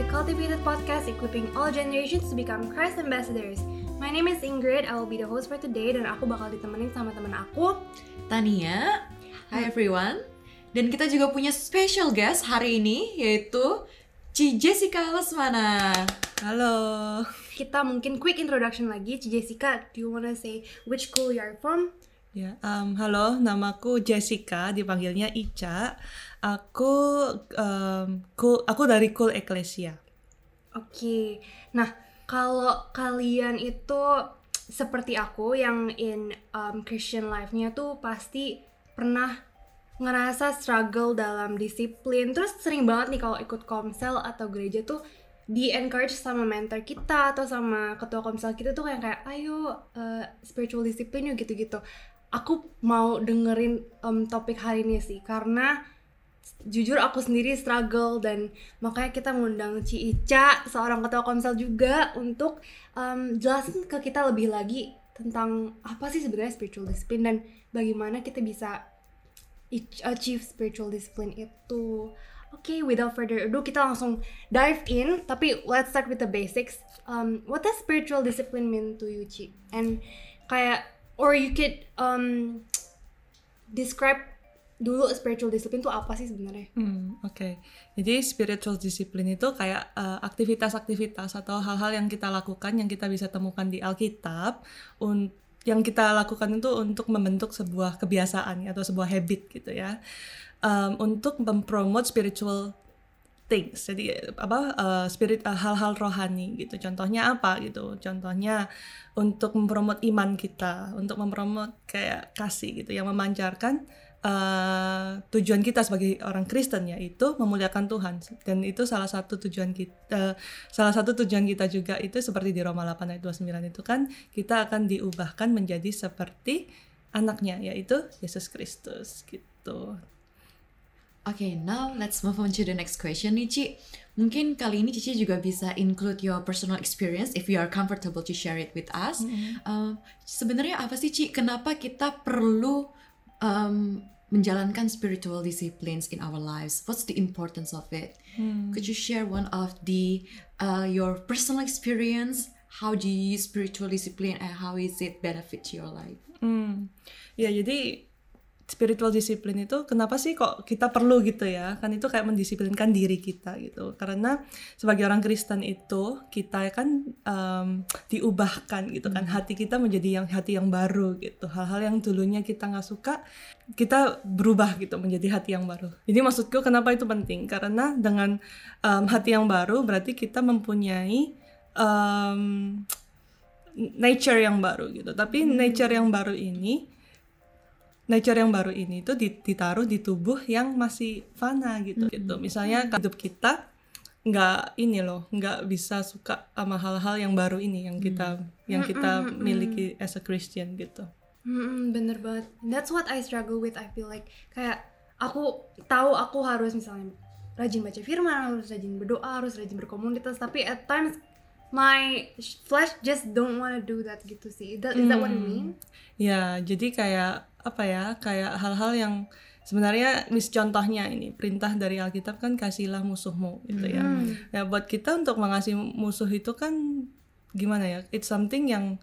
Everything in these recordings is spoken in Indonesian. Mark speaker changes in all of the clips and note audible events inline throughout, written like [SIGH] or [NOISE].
Speaker 1: the Cultivated Podcast equipping all generations to become Christ ambassadors. My name is Ingrid, I will be the host for today dan aku bakal ditemenin sama teman aku.
Speaker 2: Tania. Hi everyone. Dan kita juga punya special guest hari ini yaitu Ci Jessica Lesmana.
Speaker 3: Halo.
Speaker 1: Kita mungkin quick introduction lagi. Ci Jessica, do you wanna say which school you are from?
Speaker 3: Ya, um, halo, namaku Jessica, dipanggilnya Ica. Aku um, cool, aku dari Cool Ecclesia.
Speaker 1: Oke. Nah, kalau kalian itu seperti aku yang in um, Christian life-nya tuh pasti pernah ngerasa struggle dalam disiplin. Terus sering banget nih kalau ikut komsel atau gereja tuh di encourage sama mentor kita atau sama ketua komsel kita tuh kayak kayak ayo uh, spiritual discipline yuk gitu-gitu. Aku mau dengerin um, topik hari ini sih karena jujur aku sendiri struggle dan makanya kita ngundang Ci Ica seorang ketua komsel juga untuk um, jelasin ke kita lebih lagi tentang apa sih sebenarnya spiritual discipline dan bagaimana kita bisa achieve spiritual discipline itu. Oke, okay, without further ado kita langsung dive in. Tapi let's start with the basics. Um, what does spiritual discipline mean to you, Ci? And kayak or you could um, describe dulu spiritual discipline itu apa sih sebenarnya?
Speaker 3: Hmm, oke. Okay. Jadi spiritual discipline itu kayak aktivitas-aktivitas uh, atau hal-hal yang kita lakukan yang kita bisa temukan di Alkitab yang kita lakukan itu untuk membentuk sebuah kebiasaan atau sebuah habit gitu ya. Um, untuk mempromote spiritual things. Jadi apa uh, spirit hal hal-hal rohani gitu. Contohnya apa gitu? Contohnya untuk mempromot iman kita, untuk mempromot kayak kasih gitu yang memancarkan uh, tujuan kita sebagai orang Kristen yaitu memuliakan Tuhan dan itu salah satu tujuan kita uh, salah satu tujuan kita juga itu seperti di Roma 8 ayat 29 itu kan kita akan diubahkan menjadi seperti anaknya yaitu Yesus Kristus gitu.
Speaker 2: Oke, okay, now let's move on to the next question nih Ci. Mungkin kali ini Cici juga bisa include your personal experience if you are comfortable to share it with us. Mm -hmm. uh, Sebenarnya apa sih Ci? Kenapa kita perlu um, menjalankan spiritual disciplines in our lives. What's the importance of it? Hmm. Could you share one of the uh, your personal experience? How do you use spiritual discipline and how is it benefit to your life?
Speaker 3: Hmm. Ya jadi spiritual discipline itu kenapa sih kok kita perlu gitu ya? Kan itu kayak mendisiplinkan diri kita gitu. Karena sebagai orang Kristen itu kita kan um, diubahkan gitu kan. Hmm. hati kita menjadi yang hati yang baru gitu. Hal-hal yang dulunya kita nggak suka kita berubah gitu menjadi hati yang baru. Jadi maksudku kenapa itu penting? Karena dengan um, hati yang baru berarti kita mempunyai um, nature yang baru gitu. Tapi hmm. nature yang baru ini nature yang baru ini tuh ditaruh di tubuh yang masih fana gitu mm -hmm. gitu misalnya hidup kita nggak ini loh nggak bisa suka sama hal-hal yang baru ini yang kita mm. yang kita mm -hmm. miliki as a Christian gitu
Speaker 1: mm -hmm, bener banget that's what I struggle with I feel like kayak aku tahu aku harus misalnya rajin baca firman harus rajin berdoa harus rajin berkomunitas tapi at times my flesh just don't wanna do that gitu sih. Is that, is that what you mean?
Speaker 3: Ya, jadi kayak apa ya? Kayak hal-hal yang sebenarnya mis contohnya ini perintah dari Alkitab kan kasihlah musuhmu gitu ya. Hmm. Ya buat kita untuk mengasihi musuh itu kan gimana ya? It's something yang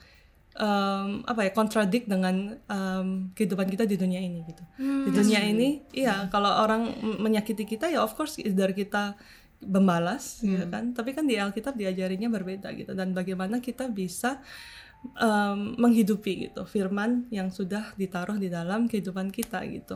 Speaker 3: um, apa ya kontradik dengan um, kehidupan kita di dunia ini gitu. Hmm. Di dunia ini, iya kalau orang menyakiti kita ya of course dari kita membalas gitu hmm. gitu kan tapi kan di Alkitab diajarinya berbeda gitu dan bagaimana kita bisa um, menghidupi gitu firman yang sudah ditaruh di dalam kehidupan kita gitu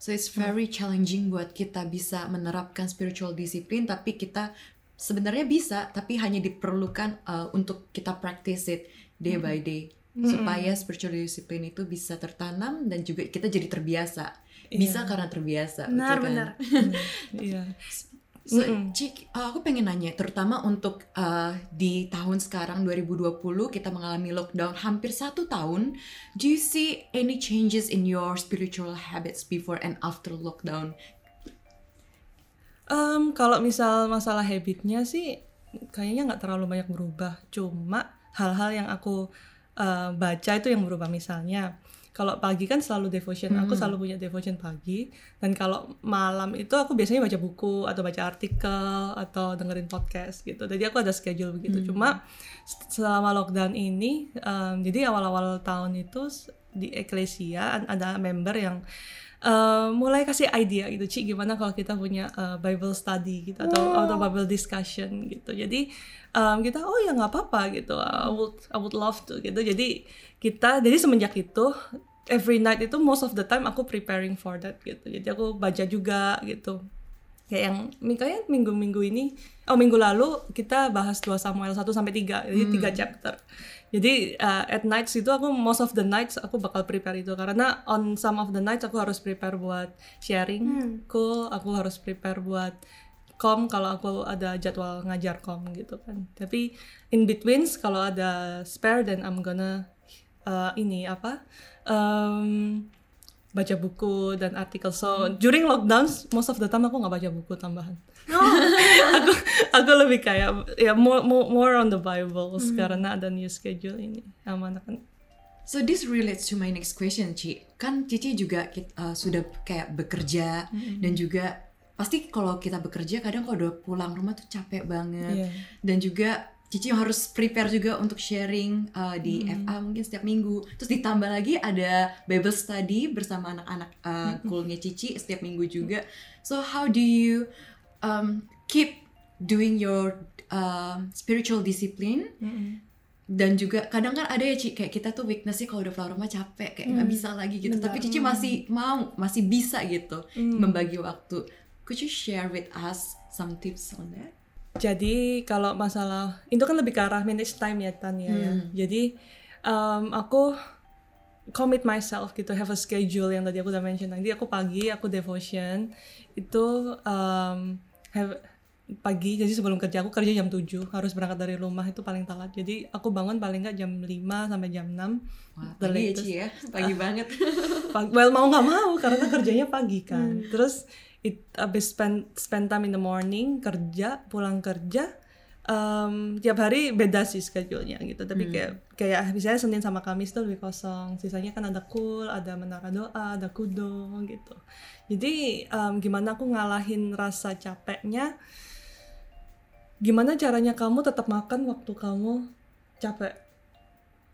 Speaker 2: so it's very challenging buat kita bisa menerapkan spiritual discipline tapi kita sebenarnya bisa tapi hanya diperlukan uh, untuk kita practice it day hmm. by day hmm. supaya spiritual discipline itu bisa tertanam dan juga kita jadi terbiasa bisa yeah. karena terbiasa
Speaker 1: benar kan? benar [LAUGHS]
Speaker 3: iya
Speaker 2: So, mm -hmm. Cik, uh, aku pengen nanya, terutama untuk uh, di tahun sekarang 2020 kita mengalami lockdown hampir satu tahun. Do you see any changes in your spiritual habits before and after lockdown?
Speaker 3: Um, kalau misal masalah habitnya sih, kayaknya nggak terlalu banyak berubah. Cuma hal-hal yang aku uh, baca itu yang berubah. Misalnya, kalau pagi kan selalu devotion. Aku selalu punya devotion pagi. Dan kalau malam itu aku biasanya baca buku atau baca artikel atau dengerin podcast gitu. Jadi aku ada schedule begitu. Cuma selama lockdown ini em, jadi awal-awal tahun itu di Ecclesia an- ada member yang eh, mulai kasih idea gitu Ci gimana kalau kita punya eh, Bible study gitu atau atau Bible discussion gitu. Jadi em, kita oh ya nggak apa-apa gitu. I would I would love to gitu. Jadi kita jadi semenjak itu every night itu most of the time aku preparing for that gitu. Jadi aku baca juga gitu. Kayak yang kayaknya minggu-minggu ini oh minggu lalu kita bahas 2 Samuel 1 sampai 3 jadi tiga chapter jadi uh, at nights itu aku most of the nights aku bakal prepare itu. Karena on some of the nights aku harus prepare buat sharing cool aku harus prepare buat kom kalau aku ada jadwal ngajar kom gitu kan. Tapi in betweens kalau ada spare then I'm gonna uh, ini apa um, baca buku dan artikel. So during lockdown most of the time aku nggak baca buku tambahan [LAUGHS] aku aku lebih kayak ya more more, more on the Bibles karena ada new schedule ini sama anak
Speaker 2: So this relates to my next question, Ci. Kan Cici juga uh, sudah kayak bekerja dan juga pasti kalau kita bekerja kadang kalau udah pulang rumah tuh capek banget
Speaker 3: Iya.
Speaker 2: dan juga Cici harus prepare juga untuk sharing uh, di FA mungkin setiap minggu. Terus ditambah lagi ada Bible study bersama anak-anak uh, coolnya Cici setiap minggu juga. So how do you um, keep doing your um, spiritual discipline. Dan juga kadang kan ada ya Ci kayak kita tuh weaknessnya kalau udah pulang rumah capek kayak nggak bisa lagi gitu. Tapi Cici masih mau masih bisa gitu membagi waktu. Could you share with us some tips on that?
Speaker 3: Jadi kalau masalah itu kan lebih ke arah manage time ya Tania ya. Jadi um, aku commit myself gitu, have a schedule yang tadi aku udah mention. Jadi aku pagi aku devotion. Itu um, have pagi jadi sebelum kerja aku kerja jam 7 harus berangkat dari rumah itu paling telat. Jadi aku bangun paling nggak jam 5 sampai jam 6
Speaker 2: wah pagi ya
Speaker 3: latest.
Speaker 2: Ci ya? [LAUGHS] Pagi banget. [LAUGHS]
Speaker 3: Pag- well mau nggak mau karena kerjanya pagi kan. Terus it, abis spend spend time in the morning kerja pulang kerja em, tiap hari beda sih schedule-nya gitu. Tapi kayak kayak misalnya Senin sama Kamis tuh lebih kosong. Sisanya kan ada cool ada menara doa ada kudo gitu. Jadi em, gimana aku ngalahin rasa capeknya? Gimana caranya kamu tetap makan waktu kamu capek?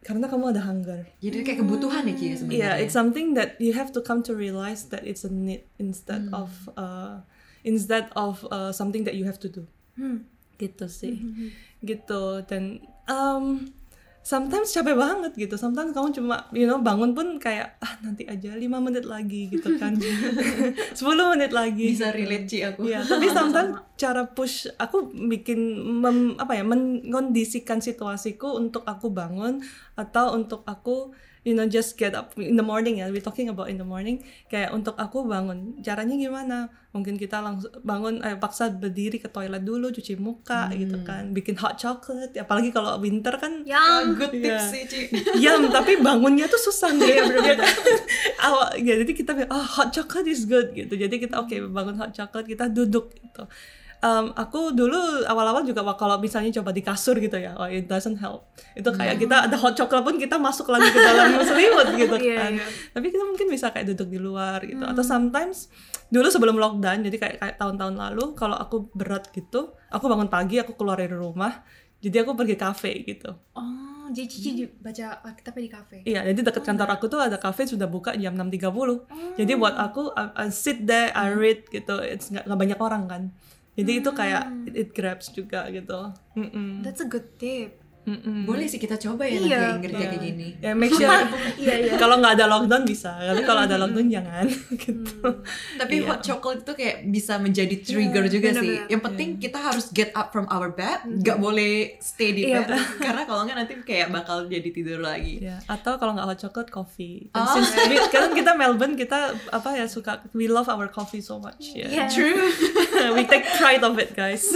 Speaker 3: Karena kamu ada hunger.
Speaker 2: Jadi kayak kebutuhan ya Ci ya sebenarnya
Speaker 3: Yeah, it's something that you have to come to realize that it's a need instead
Speaker 2: Hmm.
Speaker 3: of uh, instead of uh, something that you have to do.
Speaker 1: Hmm.
Speaker 3: Gitu sih. Gitu dan um, sometimes capek banget gitu. Sometimes kamu cuma you know bangun pun kayak ah nanti aja lima menit lagi gitu kan. [LAUGHS] [LAUGHS] 10 menit lagi.
Speaker 2: bisa relate Ci aku
Speaker 3: Iya, tapi [LAUGHS] sometimes cara push aku bikin mem, apa ya mengkondisikan situasiku untuk aku bangun atau untuk aku you know just get up in the morning ya we talking about in the morning kayak untuk aku bangun caranya gimana mungkin kita langsung bangun eh, paksa berdiri ke toilet dulu cuci muka gitu kan bikin hot chocolate apalagi kalau winter kan
Speaker 1: Yang
Speaker 2: good
Speaker 3: Iya.
Speaker 2: tips sih Ci [LAUGHS]
Speaker 3: Yum, tapi bangunnya tuh susah nih. Iya bener Awal, ya, jadi kita oh hot chocolate is good gitu. Jadi kita oke bangun hot chocolate, kita duduk gitu. Um, aku dulu awal-awal juga kalau misalnya coba di kasur gitu ya, oh it doesn't help. Itu kayak kita ada hot chocolate pun kita masuk lagi ke dalam [LAUGHS] selimut gitu
Speaker 1: Iya,
Speaker 3: kan.
Speaker 1: iya.
Speaker 3: Tapi kita mungkin bisa kayak duduk di luar gitu. Atau sometimes dulu sebelum lockdown, jadi kayak, kayak tahun-tahun lalu kalau aku berat gitu, aku bangun pagi, aku keluar dari rumah, jadi aku pergi kafe gitu.
Speaker 1: Oh, jadi Cici di- baca Alkitabnya di kafe.
Speaker 3: Iya, jadi dekat kantor aku tuh ada cafe sudah buka jam 6.30. Jadi buat aku I, I sit there, I read gitu. It's nggak banyak orang kan. Jadi itu kayak it, it grabs juga gitu. Mm-mm.
Speaker 1: That's a good tip.
Speaker 3: Mm-mm.
Speaker 2: boleh sih kita coba ya
Speaker 1: Iya.
Speaker 2: nanti kerja kayak gini
Speaker 3: Ya make sure [LAUGHS]
Speaker 1: Iya, iya.
Speaker 3: kalau nggak ada lockdown bisa, tapi kalau ada lockdown jangan [LAUGHS] gitu.
Speaker 2: Tapi
Speaker 3: Iya.
Speaker 2: hot chocolate itu kayak bisa menjadi trigger juga sih.
Speaker 1: bener-bener.
Speaker 2: Yang penting kita harus get up from our bed, nggak boleh stay di
Speaker 1: Iya.
Speaker 2: bed [LAUGHS] karena kalau nggak nanti kayak bakal jadi tidur lagi.
Speaker 3: Ya, atau kalau nggak hot chocolate coffee.
Speaker 2: Oh.
Speaker 3: since we- kan kita Melbourne kita apa ya suka we love our coffee so much ya.
Speaker 1: Iya.
Speaker 2: True.
Speaker 3: we take pride of it guys.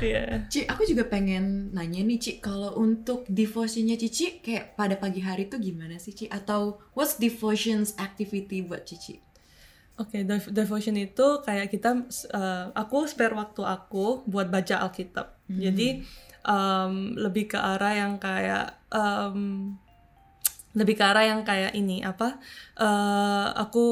Speaker 3: yeah.
Speaker 2: Ci, aku juga pengen nanya nih Ci, kalau untuk devotionnya Cici kayak pada pagi hari tuh gimana sih Ci? Atau what's devotions activity buat Cici?
Speaker 3: Oke, dev- devotion itu kayak kita, uh, aku spare waktu aku buat baca Alkitab. Jadi um, lebih ke arah yang kayak um, lebih ke arah yang kayak ini apa eh, aku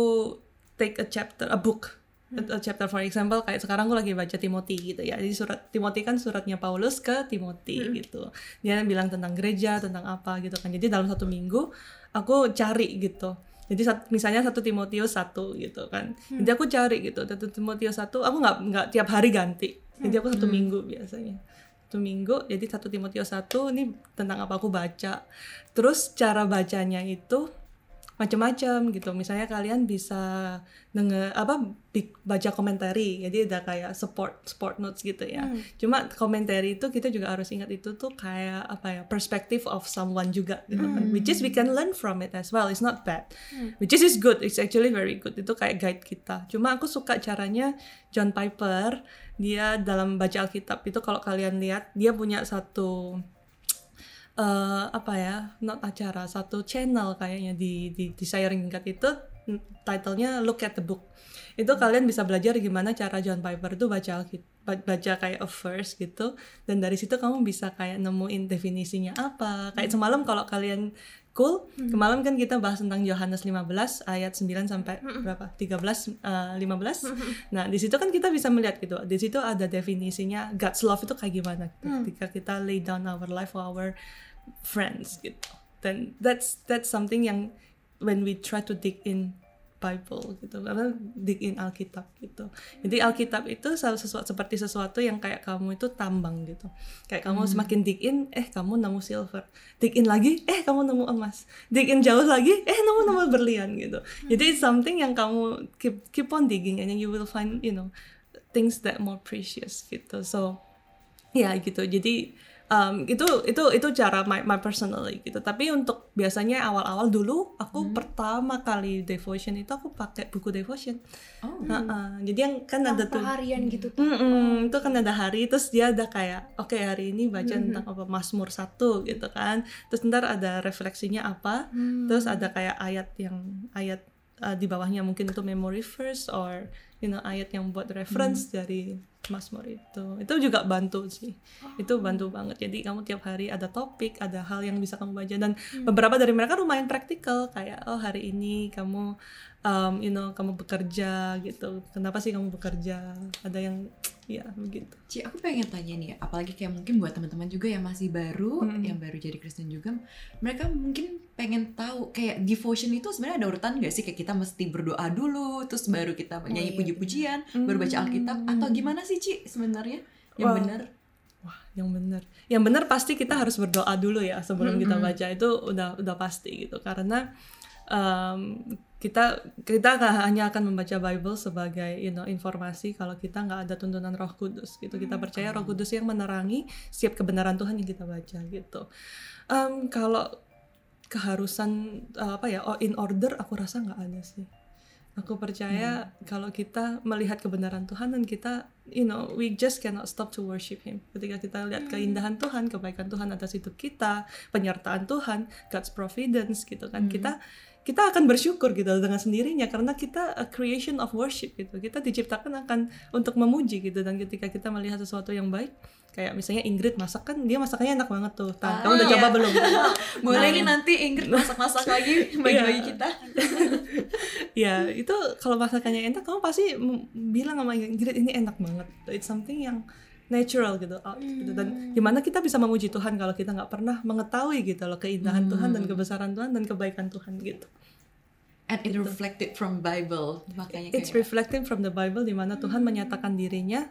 Speaker 3: take a chapter a book a chapter for example kayak sekarang aku lagi baca Timothy gitu ya. Jadi surat Timothy kan suratnya Paulus ke Timothy gitu. Dia bilang tentang gereja tentang apa gitu kan. Jadi dalam satu minggu aku cari gitu. Jadi sat- misalnya satu Timotius satu gitu kan. Jadi aku cari gitu. Satu Timotius satu aku nggak nggak tiap hari ganti. Jadi aku satu minggu biasanya. Satu minggu jadi satu Timotius satu ini tentang apa aku baca. Terus cara bacanya itu macam-macam gitu. Misalnya kalian bisa denger apa baca komentari. Jadi ada kayak support support notes gitu ya. Cuma komentari itu kita juga harus ingat itu tuh kayak apa ya perspective of someone juga gitu kan. Which is we can learn from it as well. It's not bad. Which is is good. It's actually very good. Itu kayak guide kita. Cuma aku suka caranya John Piper dia dalam baca Alkitab itu kalau kalian lihat dia punya satu eh apa ya not acara satu channel kayaknya di di di Sharing Tingkat itu mm, titlenya Look at the Book. Itu kalian bisa belajar gimana cara John Piper itu baca baca kayak a verse gitu. Dan dari situ kamu bisa kayak nemuin definisinya apa. Kayak semalam kalau kalian cool kemarin kan kita bahas tentang Yohanes 15 ayat 9 sampai berapa? 13 eh, 15 nah di situ kan kita bisa melihat gitu di situ ada definisinya God's love itu kayak gimana. Gitu. ketika kita lay down our life for our friends gitu. Dan that's that's something yang when we try to dig in Bible gitu karena dig in Alkitab gitu. Jadi Alkitab itu salah sesuatu seperti sesuatu yang kayak kamu itu tambang gitu. Kayak kamu semakin dig in eh kamu nemu silver. Dig in lagi eh kamu nemu emas. Dig in jauh lagi eh nemu nemu berlian gitu. Jadi it's something yang kamu keep keep on digging and then you will find you know things that more precious gitu. So ya gitu. Jadi um, itu itu itu cara my, my personally gitu. Tapi untuk biasanya awal-awal dulu aku pertama kali devotion itu aku pakai buku devotion.
Speaker 2: Oh.
Speaker 3: Heeh. jadi yang kan ada tuh
Speaker 1: harian gitu. Tuh.
Speaker 3: Mm-mm, itu kan ada hari terus dia ada kayak oke hari ini baca tentang apa Mazmur satu gitu kan. Terus ntar ada refleksinya apa terus ada kayak ayat yang ayat uh, di bawahnya mungkin itu memory verse or you know ayat yang buat reference dari Mazmur itu. Itu juga bantu sih. Itu bantu banget. Jadi kamu tiap hari ada topik ada hal yang bisa kamu baca dan beberapa dari mereka lumayan praktikal. Kayak oh hari ini kamu um, you know kamu bekerja gitu. Kenapa sih kamu bekerja? Ada yang ya begitu.
Speaker 2: Ci, aku pengen tanya nih, apalagi kayak mungkin buat teman-teman juga yang masih baru,
Speaker 3: Hmm.
Speaker 2: yang baru jadi Kristen juga, mereka mungkin pengen tahu kayak devotion itu sebenarnya ada urutan nggak sih? Kayak kita mesti berdoa dulu, terus baru kita nyanyi
Speaker 1: iya,
Speaker 2: puji-pujian, baru baca Alkitab, atau gimana sih Ci sebenarnya. Yang
Speaker 3: Wah.
Speaker 2: benar?
Speaker 3: wah yang benar. Yang benar pasti kita harus berdoa dulu ya sebelum kita baca. Itu udah udah pasti gitu. Karena um, kita kita hanya akan membaca Bible sebagai you know informasi kalau kita nggak ada tuntunan Roh Kudus gitu. Kita percaya Roh Kudus yang menerangi setiap kebenaran Tuhan yang kita baca gitu. Em, kalau keharusan uh, apa ya oh in order aku rasa nggak ada sih aku percaya kalau kita melihat kebenaran Tuhan dan kita you know we just cannot stop to worship Him. Ketika kita lihat keindahan Tuhan kebaikan Tuhan atas hidup kita penyertaan Tuhan God's providence gitu kan kita kita akan bersyukur gitu dengan sendirinya karena kita a creation of worship gitu. Kita diciptakan akan untuk memuji gitu. Dan ketika kita melihat sesuatu yang baik kayak misalnya Ingrid masak kan dia masakannya enak banget tuh. Tan, kamu udah
Speaker 2: iya.
Speaker 3: coba belum? [LAUGHS]
Speaker 2: Boleh nih nanti Ingrid masak-masak lagi [LAUGHS] bagi-bagi
Speaker 3: Iya.
Speaker 2: kita. [LAUGHS]
Speaker 3: ya itu kalau masakannya enak kamu pasti bilang sama Ingrid ini enak banget. It's something yang natural gitu out gitu. Dan gimana kita bisa memuji Tuhan kalau kita nggak pernah mengetahui gitu loh keindahan Tuhan dan kebesaran Tuhan dan kebaikan Tuhan gitu
Speaker 2: And it reflected from Bible, makanya
Speaker 3: it's
Speaker 2: kayak
Speaker 3: reflecting from the Bible di mana Tuhan menyatakan dirinya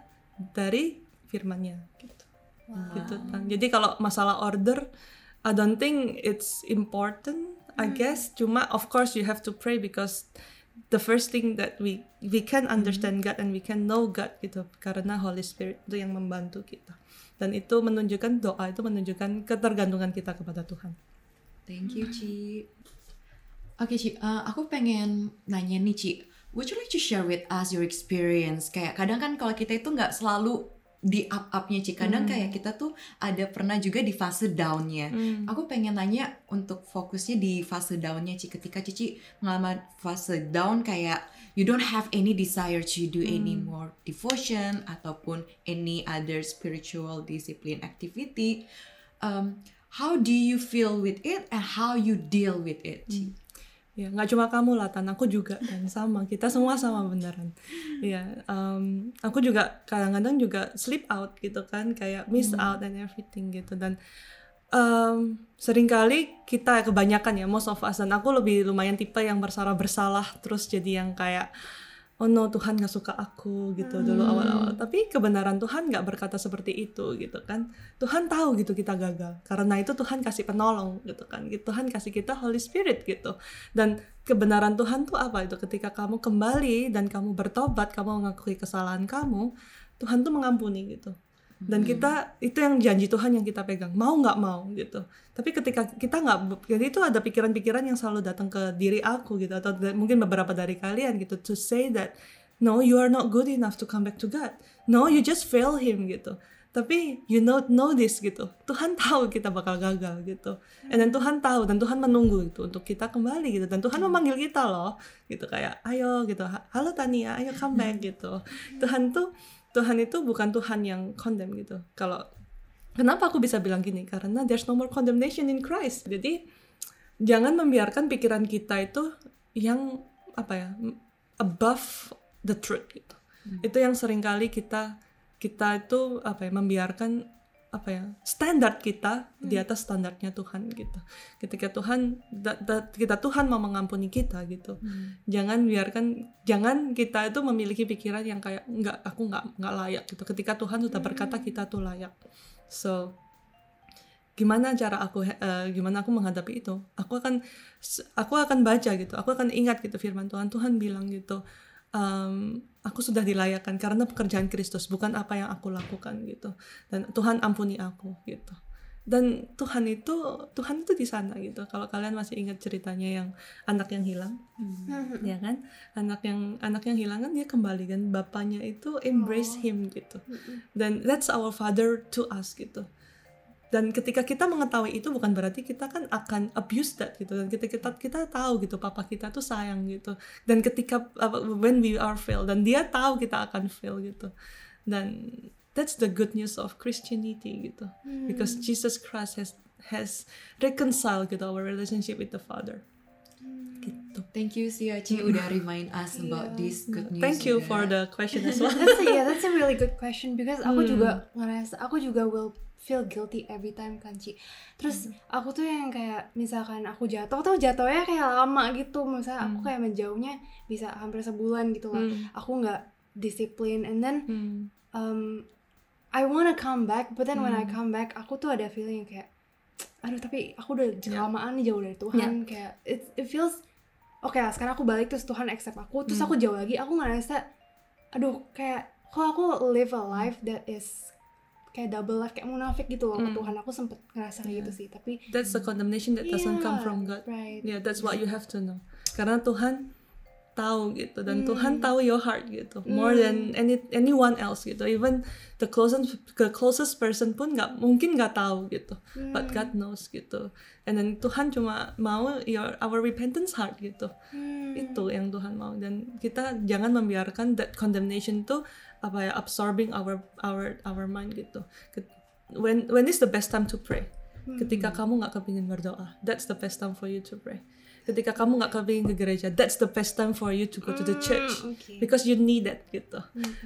Speaker 3: dari firman-Nya. Gitu. Gitu Tan. jadi kalau masalah order I don't think it's important I guess. Cuma of course you have to pray because the first thing that we we can understand God and we can know God gitu. Karena Holy Spirit itu yang membantu kita. Dan itu menunjukkan doa itu menunjukkan ketergantungan kita kepada Tuhan.
Speaker 2: Thank you, Ci. Oke, Ci. eh, aku pengen nanya nih, Ci. Would you like to share with us your experience? Kayak kadang kan kalau kita itu nggak selalu di up-upnya, Ci. Kadang kayak kita tuh ada pernah juga di fase down-nya. Aku pengen nanya untuk fokusnya di fase down-nya, Ci. Ketika Cici mengalami fase down kayak you don't have any desire to do any more devotion ataupun any other spiritual discipline activity. Um, how do you feel with it and how you deal with it Ci?
Speaker 3: Ya, nggak cuma kamu lah, Tan. Aku juga kan sama. Kita semua sama beneran. Ya, um, aku juga kadang-kadang juga sleep out gitu kan, kayak miss out and everything gitu. Dan um, sering kali kita kebanyakan ya, most of us dan aku lebih lumayan tipe yang bersalah bersalah terus jadi yang kayak oh no Tuhan gak suka aku gitu dulu awal-awal. Tapi kebenaran Tuhan gak berkata seperti itu gitu kan. Tuhan tahu gitu kita gagal. Karena itu Tuhan kasih penolong gitu kan. Tuhan kasih kita Holy Spirit gitu. Dan kebenaran Tuhan tuh apa? Itu ketika kamu kembali dan kamu bertobat kamu mengakui kesalahan kamu Tuhan tuh mengampuni gitu dan kita itu yang janji Tuhan yang kita pegang mau nggak mau gitu. Tapi ketika kita nggak jadi itu ada pikiran-pikiran yang selalu datang ke diri aku gitu. Atau mungkin beberapa dari kalian gitu to say that no you are not good enough to come back to God. No you just fail him gitu. Tapi you know know this gitu. Tuhan tahu kita bakal gagal gitu. And then Tuhan tahu dan Tuhan menunggu itu untuk kita kembali gitu. Dan Tuhan memanggil kita loh gitu. Kayak ayo gitu. Halo Tania. Ayo come back gitu. Tuhan tuh Tuhan itu bukan Tuhan yang condemn gitu. Kalau kenapa aku bisa bilang gini? Karena there's no more condemnation in Christ. Jadi jangan membiarkan pikiran kita itu yang apa ya above the truth gitu. Itu yang sering kali kita kita itu apa ya membiarkan apa ya standar kita di atas standarnya Tuhan gitu. Ketika Tuhan da- da- kita Tuhan mau mengampuni kita gitu. Jangan biarkan jangan kita itu memiliki pikiran yang kayak nggak aku nggak nggak layak gitu. Ketika Tuhan sudah berkata kita tuh layak. So gimana cara aku eh, gimana aku menghadapi itu? Aku akan aku akan baca gitu. Aku akan ingat gitu firman Tuhan. Tuhan bilang gitu. "Um, aku sudah dilayakkan karena pekerjaan Kristus bukan apa yang aku lakukan gitu. Dan Tuhan ampuni aku gitu. Dan Tuhan itu Tuhan itu di sana gitu. Kalau kalian masih ingat ceritanya yang anak yang hilang ya kan? Anak yang anak yang hilang kan dia kembali kan bapaknya itu embrace him gitu. Dan that's our father to us gitu dan ketika kita mengetahui itu bukan berarti kita kan akan abuse that gitu. Dan kita kita kita tahu gitu papa kita tuh sayang gitu. Dan ketika when we are fail dan dia tahu kita akan fail gitu. Dan that's the good news of Christianity gitu. Because Jesus Christ has has reconciled gitu our relationship with the Father. Gitu.
Speaker 2: Thank you Sia Ci udah remind us about this good news
Speaker 3: thank you
Speaker 2: juga.
Speaker 3: for the question as [LAUGHS] well.
Speaker 1: That's a, yeah, that's a really good question because aku
Speaker 3: Hmm.
Speaker 1: juga ngerasa aku juga will feel guilty every time kan Ci. Terus
Speaker 3: Hmm.
Speaker 1: aku tuh yang kayak misalkan aku jatuh tuh jatuhnya kayak lama gitu. Misalnya aku
Speaker 3: Hmm.
Speaker 1: kayak menjauhnya bisa hampir sebulan gitu lah.
Speaker 3: Hmm.
Speaker 1: Aku nggak disiplin and then
Speaker 3: Hmm.
Speaker 1: um, I wanna come back, but then when I
Speaker 3: Hmm.
Speaker 1: come back, aku tuh ada feeling yang kayak, aduh tapi aku udah
Speaker 3: Ya.
Speaker 1: kelamaan nih jauh dari Tuhan, kayak it, it feels, oke lah sekarang aku balik terus Tuhan accept aku, terus
Speaker 3: Hmm.
Speaker 1: aku jauh lagi, aku ngerasa, aduh kayak, kok aku live a life that is kayak double life, kayak munafik gitu loh
Speaker 3: Hmm.
Speaker 1: Tuhan, aku sempet ngerasa kayak
Speaker 3: Ya.
Speaker 1: gitu sih, tapi
Speaker 3: that's the condemnation that doesn't come
Speaker 1: yeah,
Speaker 3: from God
Speaker 1: right,
Speaker 3: Yeah, that's what you have to know. Karena Tuhan tahu gitu dan Tuhan
Speaker 1: Hmm.
Speaker 3: tahu your heart gitu more than any anyone else gitu. Even the closest the closest person pun nggak mungkin nggak tahu gitu. But God knows gitu. And then Tuhan cuma mau your our repentance heart gitu.
Speaker 1: Hmm.
Speaker 3: Itu yang Tuhan mau dan kita jangan membiarkan that condemnation tuh apa ya absorbing our our our mind gitu. When when is the best time to pray? Ketika kamu nggak kepingin berdoa, that's the best time for you to pray. Ketika kamu nggak kepingin ke gereja, that's the best time for you to go to the church
Speaker 1: okay.
Speaker 3: because you need that gitu.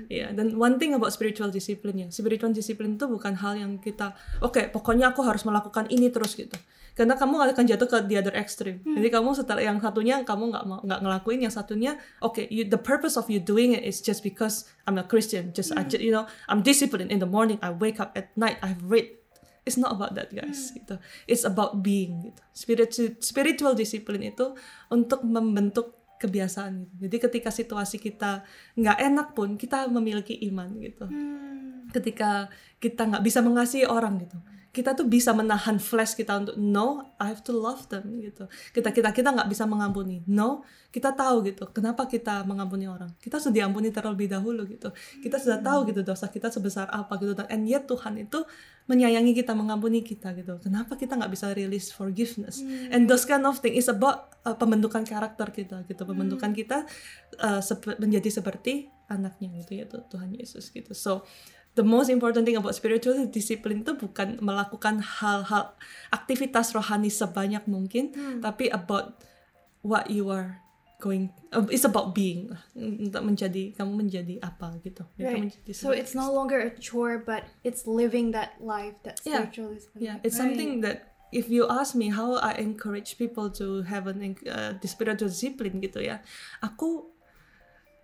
Speaker 3: Ya, dan one thing about spiritual discipline ya, spiritual discipline itu bukan hal yang kita, oke, pokoknya aku harus melakukan ini terus gitu. Karena kamu akan jatuh ke the other extreme. Jadi kamu setelah yang satunya kamu nggak mau nggak ngelakuin, yang satunya, oke, you the purpose of you doing it is just because I'm a Christian, just I ju- you know I'm disciplined in the morning, I wake up at night, I've read It's not about that guys gitu. It's about being gitu. Spiritual spiritual discipline itu untuk membentuk kebiasaan gitu. Jadi ketika situasi kita nggak enak pun kita memiliki iman gitu.
Speaker 1: Hmm.
Speaker 3: Ketika kita nggak bisa mengasihi orang gitu. Kita tuh bisa menahan flesh kita untuk no, I have to love them gitu. Kita kita kita nggak bisa mengampuni. No, kita tahu gitu. Kenapa kita mengampuni orang? Kita sudah diampuni terlebih dahulu gitu. Kita sudah tahu gitu dosa kita sebesar apa gitu. Dan and yet Tuhan itu menyayangi kita, mengampuni kita gitu. Kenapa kita nggak bisa release forgiveness? And those kind of thing is about uh, pembentukan karakter kita gitu, pembentukan kita uh, sep- menjadi seperti anaknya gitu ya Tuhan Yesus gitu. So the most important thing about spiritual discipline itu bukan melakukan hal-hal aktivitas rohani sebanyak mungkin, tapi about what you are going. uh, it's about being. Untuk menjadi kamu menjadi apa gitu.
Speaker 1: Right.
Speaker 3: menjadi
Speaker 1: So it's no longer a chore, but it's living that life, that
Speaker 3: Yeah.
Speaker 1: discipline.
Speaker 3: Yeah, it's
Speaker 1: Right.
Speaker 3: something that if you ask me how I encourage people to have an uh, the spiritual discipline gitu ya, aku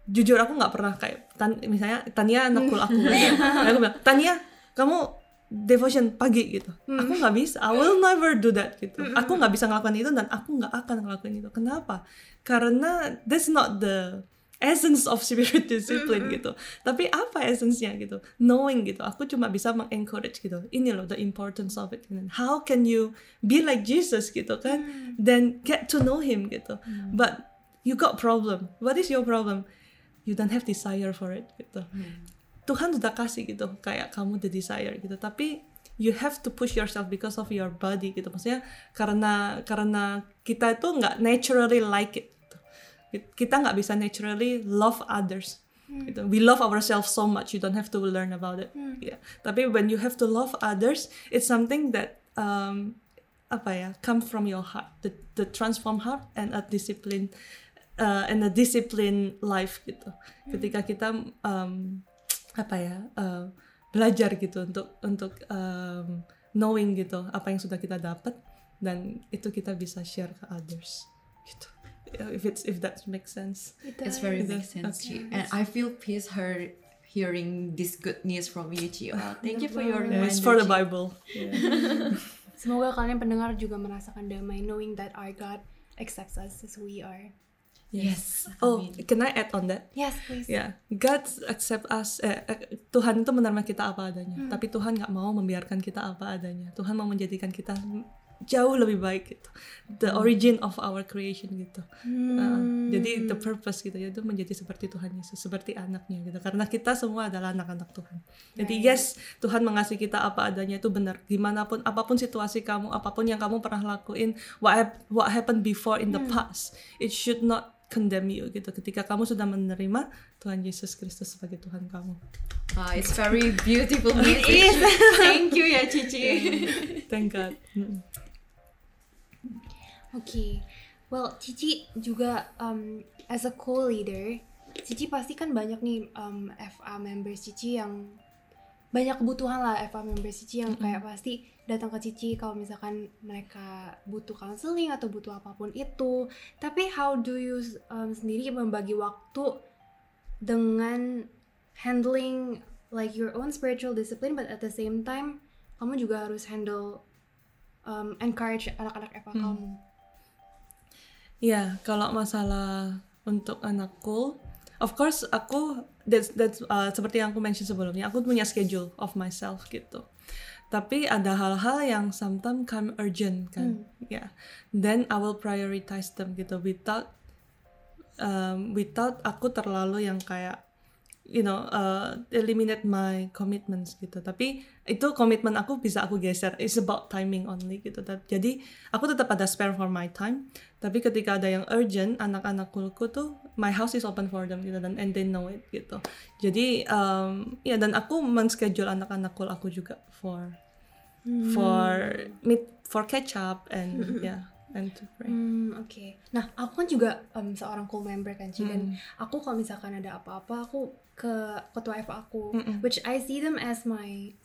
Speaker 3: jujur aku nggak pernah kayak tan, misalnya Tania anak kul aku, gitu. Aku [LAUGHS] bilang Tania kamu devotion pagi gitu, aku nggak bisa, I will never do that gitu, aku nggak bisa ngelakuin itu dan aku nggak akan ngelakuin itu, kenapa? Karena that's not the essence of spirit [LAUGHS] discipline gitu. Tapi apa essence-nya gitu? Knowing gitu. Aku cuma bisa mengencourage gitu. Ini loh the importance of it. And how can you be like Jesus gitu kan? Then get to know him gitu. But you got problem. What is your problem? You don't have desire for it gitu. Tuhan sudah kasih gitu kayak kamu the desire gitu. Tapi you have to push yourself because of your body gitu. Maksudnya karena karena kita itu nggak naturally like it. gitu. Kita nggak bisa naturally love others. Gitu. We love ourselves so much. You don't have to learn about it. Yeah. Tapi when you have to love others, it's something that um, apa ya come from your heart. The the transform heart and a discipline uh, and a discipline life gitu. Ketika kita um, apa ya uh, belajar gitu untuk untuk um, knowing gitu apa yang sudah kita dapat dan itu kita bisa share ke others gitu. If it's if that makes sense.
Speaker 1: It
Speaker 2: It's very
Speaker 3: It
Speaker 2: makes sense,
Speaker 3: Okay.
Speaker 2: And I feel peace her hearing this good news from you. Wow, [LAUGHS] thank you for your
Speaker 3: Yeah, it's for the. Bible. Yeah. [LAUGHS]
Speaker 1: Semoga kalian pendengar juga merasakan damai, knowing that our God accepts us as we are.
Speaker 2: Yes.
Speaker 3: Oh,
Speaker 2: amin.
Speaker 3: can I add on that?
Speaker 1: Yes, please.
Speaker 3: Ya, God accept us. Eh, eh, Tuhan itu menerima kita apa adanya. Tapi Tuhan nggak mau membiarkan kita apa adanya. Tuhan mau menjadikan kita jauh lebih baik gitu. The origin of our creation gitu. Uh, jadi the purpose gitu ya itu menjadi seperti Tuhan Yesus, seperti anaknya gitu. Karena kita semua adalah anak-anak Tuhan. Jadi yes, Tuhan mengasihi kita apa adanya itu benar. Di mana pun, apa pun situasi kamu, apa pun yang kamu pernah lakuin, what what happened before in the past, it should not condemn you gitu. Ketika kamu sudah menerima Tuhan Yesus Kristus sebagai Tuhan kamu.
Speaker 2: Ah, it's very beautiful [LAUGHS] message. [LAUGHS] Thank you ya, Cici.
Speaker 3: Thank God. Mm.
Speaker 1: Oke, well Cici juga um, as a co-leader, Cici pasti kan banyak nih um, FA members Cici yang banyak kebutuhan lah FA members Cici yang kayak pasti datang ke Cici kalau misalkan mereka butuh counseling atau butuh apa pun itu. Tapi how do you um, sendiri membagi waktu dengan handling like your own spiritual discipline, but at the same time kamu juga harus handle um, encourage anak-anak FA kamu.
Speaker 3: Ya, kalau masalah untuk anakku, of course aku that's that's uh, seperti yang aku mention sebelumnya, aku punya schedule of myself gitu. Tapi ada hal-hal yang sometimes come urgent kan, ya. Then I will prioritize them gitu without um, without aku terlalu yang kayak you know uh, eliminate my commitments gitu. Tapi itu komitmen aku bisa aku geser. It's about timing only gitu. Jadi aku tetap ada spare for my time. Tapi ketika ada yang urgent anak-anakku tuh my house is open for them gitu dan and they know it gitu. Jadi um, ya dan aku men-schedule anak-anakku aku juga for for meet for catch up and [LAUGHS] yeah and to pray
Speaker 1: Hmm, oke. Nah, aku kan juga um, seorang co-member kan, Ci, dan aku kalau misalkan ada apa-apa, aku ke ketua FA aku, which I see them as my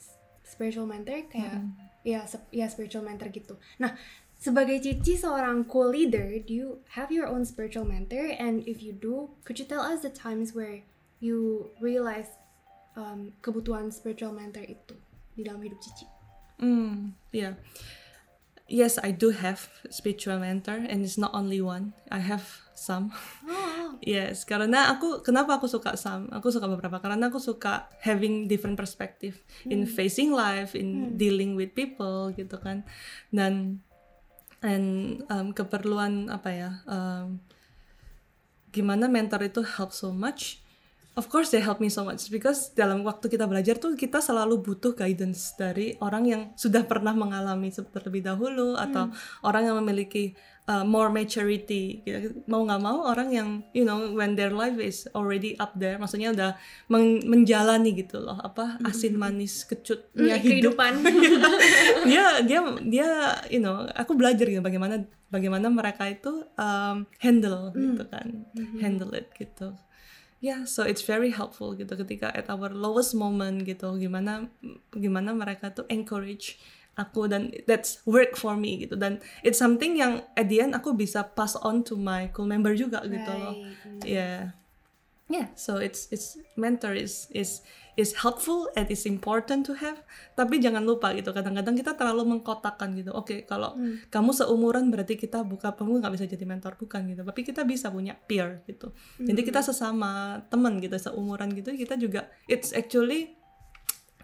Speaker 1: spiritual mentor, kayak ya, sep- ya spiritual mentor gitu. Nah, sebagai Cici seorang co-leader, do you have your own spiritual mentor? And if you do, could you tell us the times where you realize um, kebutuhan spiritual mentor itu di dalam hidup Cici?
Speaker 3: Mm, yeah. Yes, I do have spiritual mentor and it's not only one. I have some.
Speaker 1: Oh, [LAUGHS]
Speaker 3: yes, karena aku kenapa aku suka some? Aku suka beberapa karena aku suka having different perspective in facing life, in dealing with people gitu kan. Dan and um, keperluan apa ya? Um, gimana mentor itu help so much of course they help me so much because dalam waktu kita belajar tuh kita selalu butuh guidance dari orang yang sudah pernah mengalami terlebih dahulu atau orang yang memiliki uh, more maturity. Gitu. mau nggak mau orang yang you know when their life is already up there maksudnya udah men- menjalani gitu loh apa asin manis kecutnya
Speaker 1: Hmm,
Speaker 3: hidup.
Speaker 1: kehidupan. [LAUGHS]
Speaker 3: dia dia dia you know aku belajar gitu bagaimana bagaimana mereka itu um, handle gitu kan handle it gitu ya so it's very helpful gitu ketika at our lowest moment gitu gimana gimana mereka tuh encourage aku dan that's work for me gitu. Dan it's something yang at the end aku bisa pass on to my cool member juga gitu loh.
Speaker 1: Right.
Speaker 3: yeah yeah so it's it's mentor is is is helpful and is important to have. Tapi jangan lupa gitu kadang-kadang kita terlalu mengkotakkan gitu. Oke kalau kamu seumuran berarti kita buka kamu nggak bisa jadi mentor bukan gitu. Tapi kita bisa punya peer gitu. Jadi kita sesama teman gitu seumuran gitu kita juga it's actually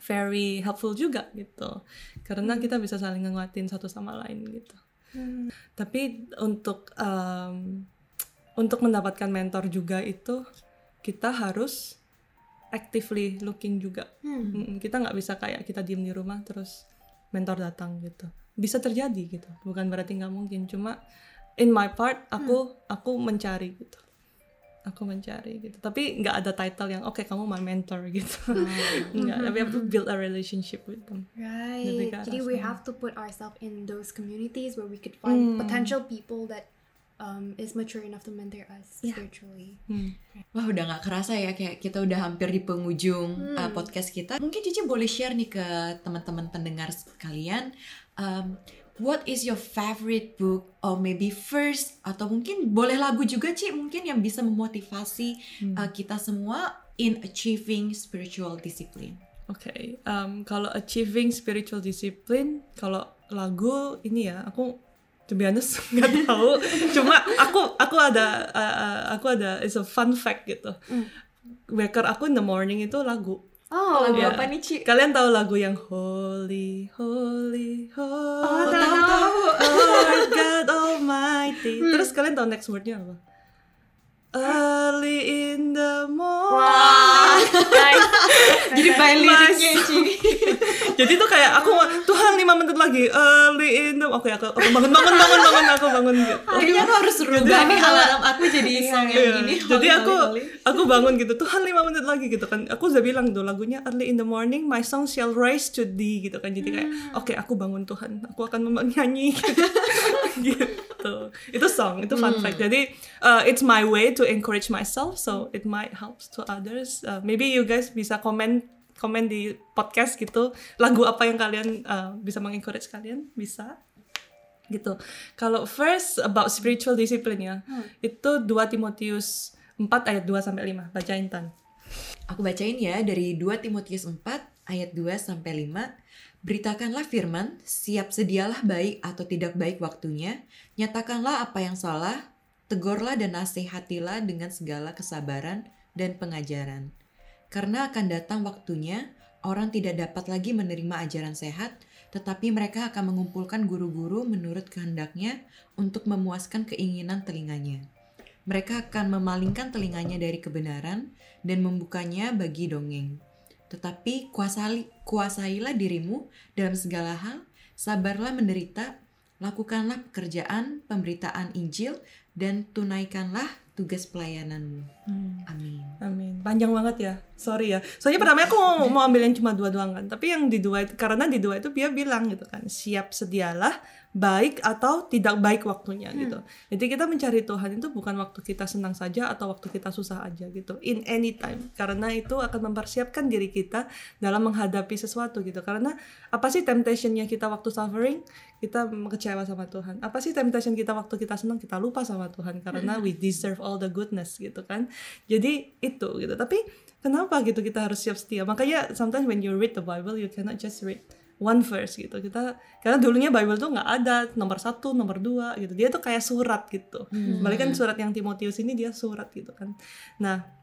Speaker 3: very helpful juga gitu. Karena kita bisa saling nguatin satu sama lain gitu. Tapi untuk um, untuk mendapatkan mentor juga itu kita harus actively looking juga. Mm-mm, kita nggak bisa kayak kita diem di rumah terus mentor datang gitu. Bisa terjadi gitu. Bukan berarti nggak mungkin. Cuma in my part aku aku mencari gitu. Aku mencari gitu. Tapi nggak ada title yang oke kamu my mentor [LAUGHS] gitu. Nggak. Tapi aku build a relationship with them.
Speaker 1: Right. Jadi we have to put ourselves in those communities where we could find potential people that um, is mature enough to mentor us spiritually.
Speaker 3: Hmm.
Speaker 2: Wah udah nggak kerasa ya kayak kita udah hampir di penghujung uh, podcast kita. Mungkin Cici boleh share nih ke teman-teman pendengar sekalian. um, what is your favorite book or maybe first atau mungkin boleh lagu juga Ci mungkin yang bisa memotivasi uh, kita semua in achieving spiritual discipline.
Speaker 3: Oke, um, kalau achieving spiritual discipline, kalau lagu ini ya, aku to be honest [LAUGHS] nggak tahu. Cuma aku aku ada uh, aku ada it's a fun fact gitu. Waker aku in the morning itu lagu.
Speaker 1: Oh,
Speaker 2: lagu
Speaker 3: Iya.
Speaker 2: apa nih Ci?
Speaker 3: Kalian tahu lagu yang Holy Holy Holy
Speaker 1: Oh, tahu, tahu.
Speaker 3: Lord God Almighty. Terus kalian tahu next wordnya apa? Early in the morning.
Speaker 1: nice. [LAUGHS]
Speaker 2: Jadi by liriknya. [LAUGHS]
Speaker 3: Jadi tuh kayak aku Tuhan lima menit lagi early in the oke aku, aku bangun bangun bangun bangun aku bangun gitu.
Speaker 2: Kayaknya aku harus rubah nih alarm aku jadi song yang
Speaker 3: Iya.
Speaker 2: gini.
Speaker 3: Jadi aku aku bangun gitu Tuhan lima menit lagi gitu kan. Aku udah bilang tuh lagunya early in the morning my song shall rise to thee gitu kan. Jadi kayak oke aku bangun Tuhan. Aku akan menyanyi gitu. [LAUGHS] gitu. Itu song, itu fun fact. Jadi uh, it's my way to encourage myself so it might helps to others. Uh, maybe you guys bisa komen komen di podcast gitu lagu apa yang kalian uh, bisa mengencourage kalian bisa gitu. Kalau first about spiritual discipline ya, itu 2 Timotius 4 ayat 2 sampai 5. Bacain Tan.
Speaker 2: Aku bacain ya dari 2 Timotius 4 ayat 2 sampai 5. Beritakanlah firman, siap sedialah baik atau tidak baik waktunya, nyatakanlah apa yang salah, tegurlah dan nasihatilah dengan segala kesabaran dan pengajaran. Karena akan datang waktunya, orang tidak dapat lagi menerima ajaran sehat, tetapi mereka akan mengumpulkan guru-guru menurut kehendaknya untuk memuaskan keinginan telinganya. Mereka akan memalingkan telinganya dari kebenaran dan membukanya bagi dongeng. Tetapi kuasai, kuasailah dirimu dalam segala hal, sabarlah menderita, lakukanlah pekerjaan pemberitaan Injil, dan tunaikanlah tugas pelayananmu. Amin.
Speaker 3: Amin. Panjang banget ya. Sorry ya. Soalnya pertama aku mau, mau ambil yang cuma dua doang kan. Tapi yang di dua itu karena di dua itu dia bilang gitu kan, siap sedialah baik atau tidak baik waktunya gitu. Jadi kita mencari Tuhan itu bukan waktu kita senang saja atau waktu kita susah aja gitu. In any time. Karena itu akan mempersiapkan diri kita dalam menghadapi sesuatu gitu. Karena apa sih temptationnya kita waktu suffering? Kita kecewa sama Tuhan. Apa sih temptation kita waktu kita senang? Kita lupa sama Tuhan karena we deserve all the goodness gitu kan. Jadi itu gitu. Tapi kenapa gitu kita harus siap setia? Makanya sometimes when you read the Bible you cannot just read one verse gitu. Kita karena dulunya Bible tuh nggak ada nomor satu, nomor dua gitu. Dia tuh kayak surat gitu. Balik kan surat yang Timotius ini dia surat gitu kan. Nah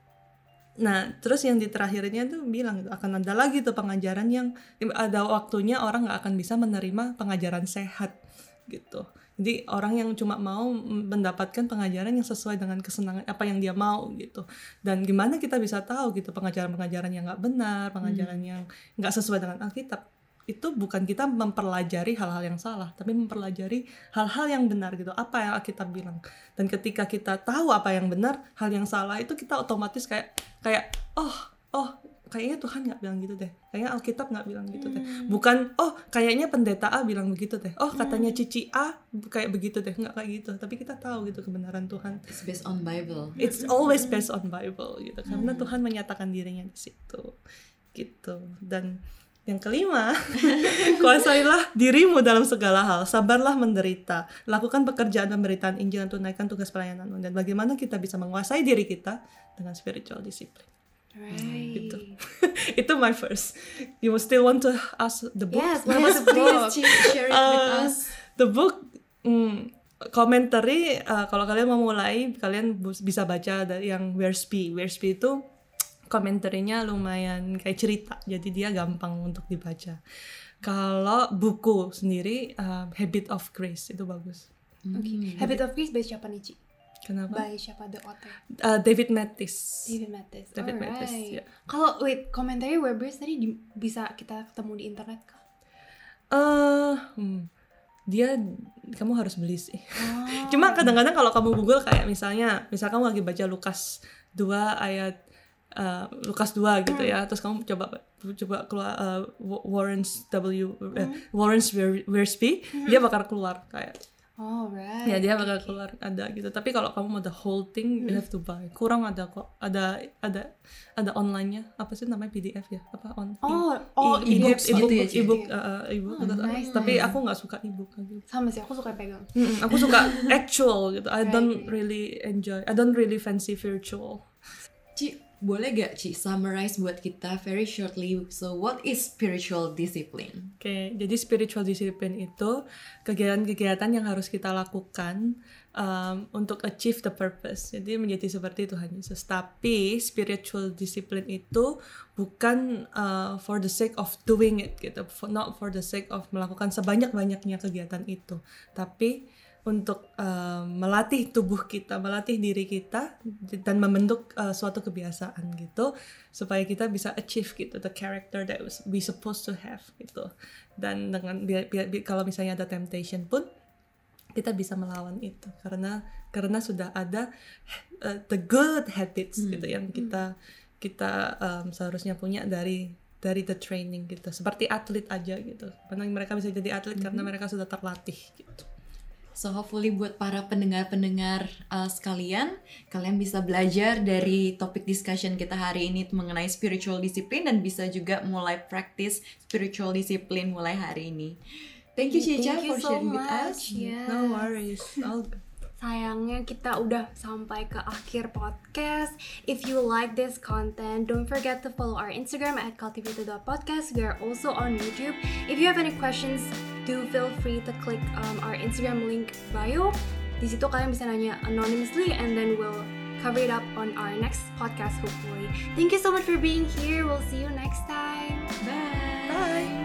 Speaker 3: Nah, terus yang di terakhirnya tuh bilang gitu, akan ada lagi tuh pengajaran yang ada waktunya orang nggak akan bisa menerima pengajaran sehat gitu. Jadi orang yang cuma mau mendapatkan pengajaran yang sesuai dengan kesenangan apa yang dia mau gitu. Dan gimana kita bisa tahu gitu pengajaran-pengajaran yang nggak benar, pengajaran yang nggak sesuai dengan Alkitab itu bukan kita mempelajari hal-hal yang salah, tapi mempelajari hal-hal yang benar gitu. Apa yang Alkitab bilang. Dan ketika kita tahu apa yang benar, hal yang salah itu kita otomatis kayak kayak oh oh kayaknya Tuhan nggak bilang gitu deh. Kayaknya Alkitab nggak bilang gitu deh. Bukan oh kayaknya pendeta A bilang begitu deh. Oh katanya cici A kayak begitu deh. Nggak kayak gitu. Tapi kita tahu gitu kebenaran Tuhan.
Speaker 2: It's based on Bible.
Speaker 3: it's always based on Bible gitu. Karena Tuhan menyatakan dirinya di situ. Gitu. Dan yang kelima, [LAUGHS] kuasailah dirimu dalam segala hal, sabarlah menderita, lakukan pekerjaan pemberitaan Injil dan tunaikan tugas pelayananmu. Dan bagaimana kita bisa menguasai diri kita dengan spiritual discipline.
Speaker 1: Right.
Speaker 3: Gitu. [LAUGHS] Itu my first. You still want to ask the book?
Speaker 1: Yes, what about
Speaker 2: Yes,
Speaker 1: the book?
Speaker 2: please, share it with
Speaker 3: Uh,
Speaker 2: us.
Speaker 3: The book, hmm, commentary. uh, kalau kalian mau mulai, kalian bisa baca dari yang Wersby. Wersby itu komentarnya lumayan kayak cerita, jadi dia gampang untuk dibaca. Kalau buku sendiri, uh, Habit of Grace itu bagus.
Speaker 1: Oke. Habit of Grace by siapa nih, Ci?
Speaker 3: Kenapa?
Speaker 1: By siapa the author?
Speaker 3: Uh, David Mathis.
Speaker 1: David Mathis.
Speaker 3: David
Speaker 1: Alright.
Speaker 3: Mathis, ya.
Speaker 1: Kalau wait, komentarnya Webers tadi di- bisa kita ketemu di internet kah?
Speaker 3: Eh, hmm, dia kamu harus beli sih.
Speaker 1: Oh. [LAUGHS]
Speaker 3: Cuma kadang-kadang kalau kamu Google kayak misalnya, misal kamu lagi baca Lukas 2 ayat uh, Lukas 2 gitu ya, terus kamu coba coba keluar uh, Warren's W eh, Warren's Wer- Wiersbe, dia bakal keluar kayak
Speaker 1: Oh, right.
Speaker 3: ya dia bakal keluar ada gitu. Tapi kalau kamu mau the whole thing you have to buy. Kurang ada kok. Ada ada ada online-nya. Apa sih namanya PDF ya? Apa on?
Speaker 1: Oh, oh,
Speaker 3: e-
Speaker 1: e-book
Speaker 3: e-book,
Speaker 2: gitu
Speaker 3: e-book,
Speaker 2: ya,
Speaker 3: e-book, uh, uh, e-book.
Speaker 1: Oh,
Speaker 3: gitu.
Speaker 1: nice,
Speaker 3: Tapi aku nggak suka e-book gitu.
Speaker 1: Sama sih, aku suka pegang.
Speaker 3: Mm-mm, aku suka actual gitu. I don't really enjoy. I don't really fancy virtual.
Speaker 2: Ci, boleh gak Ci summarize buat kita very shortly. So what is spiritual discipline?
Speaker 3: Oke, jadi spiritual discipline itu kegiatan-kegiatan yang harus kita lakukan um, untuk achieve the purpose. Jadi menjadi seperti Tuhan Yesus. Tapi spiritual discipline itu bukan uh, for the sake of doing it gitu, for, not for the sake of melakukan sebanyak-banyaknya kegiatan itu, tapi untuk um, melatih tubuh kita, melatih diri kita dan membentuk uh, suatu kebiasaan gitu supaya kita bisa achieve gitu the character that we supposed to have gitu. Dan dengan bi- bi- bi- kalau misalnya ada temptation pun kita bisa melawan itu karena karena sudah ada uh, the good habits gitu yang kita kita um, seharusnya punya dari dari the training gitu. Seperti atlet aja gitu. Karena mereka bisa jadi atlet karena mereka sudah terlatih gitu
Speaker 2: So hopefully buat para pendengar-pendengar uh, sekalian, kalian bisa belajar dari topik discussion kita hari ini mengenai spiritual discipline dan bisa juga mulai practice spiritual discipline mulai hari ini. Thank you Cica
Speaker 1: you
Speaker 2: for
Speaker 1: so
Speaker 2: sharing with us.
Speaker 1: much. Yes.
Speaker 3: no worries all good.
Speaker 1: Sayangnya kita udah sampai ke akhir podcast. If you like this content, don't forget to follow our Instagram at cultivated.podcast. We are also on YouTube. If you have any questions, do feel free to click um, our Instagram link bio. Di situ kalian bisa nanya anonymously and then we'll cover it up on our next podcast hopefully. Thank you so much for being here. We'll see you next time.
Speaker 2: Bye.
Speaker 3: bye